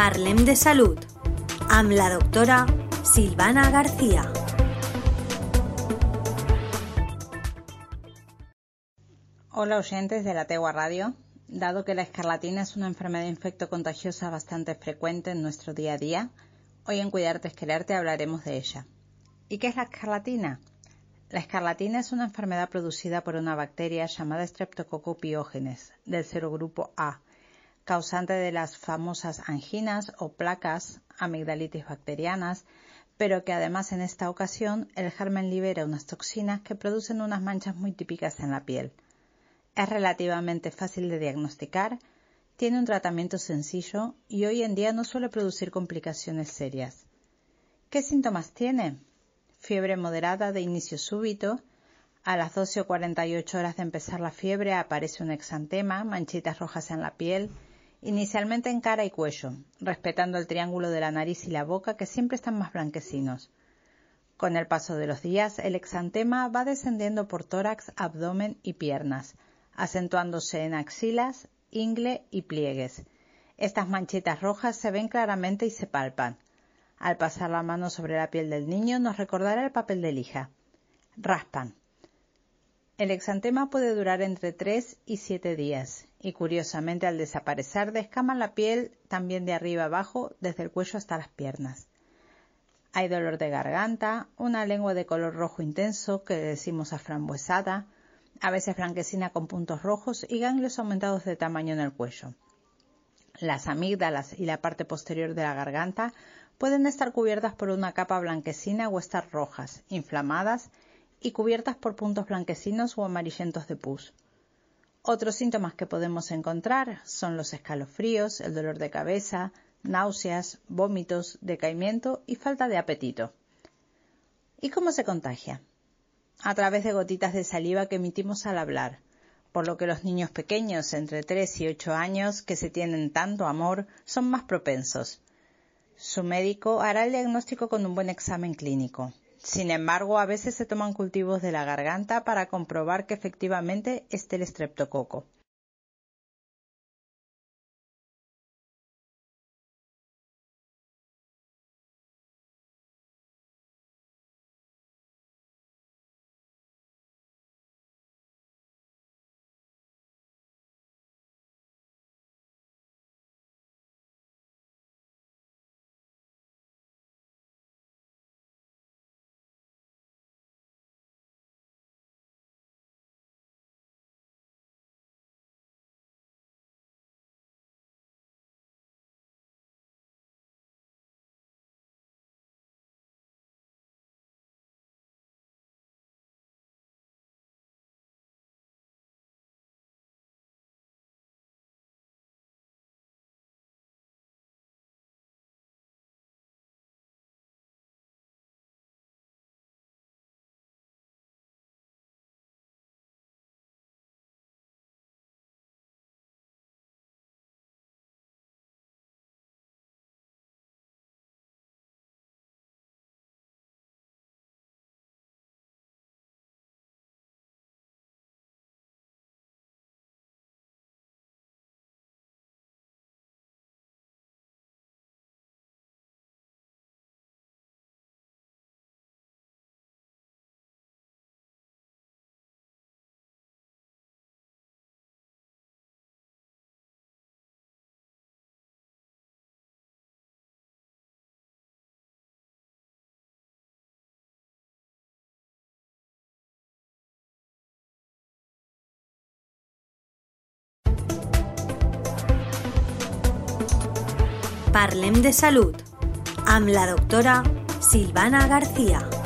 Parlem de Salut amb la doctora Silvana García. Hola oyentes de la Tegua Radio. Dado que la escarlatina es una enfermedad infecto-contagiosa bastante frecuente en nuestro día a día, hoy en Cuidarte es Quererte hablaremos de ella. ¿Y qué es la escarlatina? La escarlatina es una enfermedad producida por una bacteria llamada Streptococcus pyogenes del serogrupo A, causante de las famosas anginas o placas, amigdalitis bacterianas, pero que además en esta ocasión el germen libera unas toxinas que producen unas manchas muy típicas en la piel. Es relativamente fácil de diagnosticar, tiene un tratamiento sencillo y hoy en día no suele producir complicaciones serias. ¿Qué síntomas tiene? Fiebre moderada de inicio súbito. A las 12 o 48 horas de empezar la fiebre aparece un exantema, manchitas rojas en la piel, inicialmente en cara y cuello, respetando el triángulo de la nariz y la boca que siempre están más blanquecinos. Con el paso de los días, el exantema va descendiendo por tórax, abdomen y piernas, acentuándose en axilas, ingle y pliegues. Estas manchitas rojas se ven claramente y se palpan. Al pasar la mano sobre la piel del niño nos recordará el papel de lija. Raspan. El exantema puede durar entre 3 y 7 días y curiosamente al desaparecer descaman la piel también de arriba abajo desde el cuello hasta las piernas. Hay dolor de garganta, una lengua de color rojo intenso que decimos aframbuesada, a veces blanquecina con puntos rojos y ganglios aumentados de tamaño en el cuello. Las amígdalas y la parte posterior de la garganta pueden estar cubiertas por una capa blanquecina o estar rojas, inflamadas y cubiertas por puntos blanquecinos o amarillentos de pus. Otros síntomas que podemos encontrar son los escalofríos, el dolor de cabeza, náuseas, vómitos, decaimiento y falta de apetito. ¿Y cómo se contagia? a través de gotitas de saliva que emitimos al hablar, por lo que los niños pequeños entre 3 y 8 años que se tienen tanto amor son más propensos. Su médico hará el diagnóstico con un buen examen clínico. Sin embargo, a veces se toman cultivos de la garganta para comprobar que efectivamente esté el estreptococo. Parlem de Salut amb la doctora Silvana García.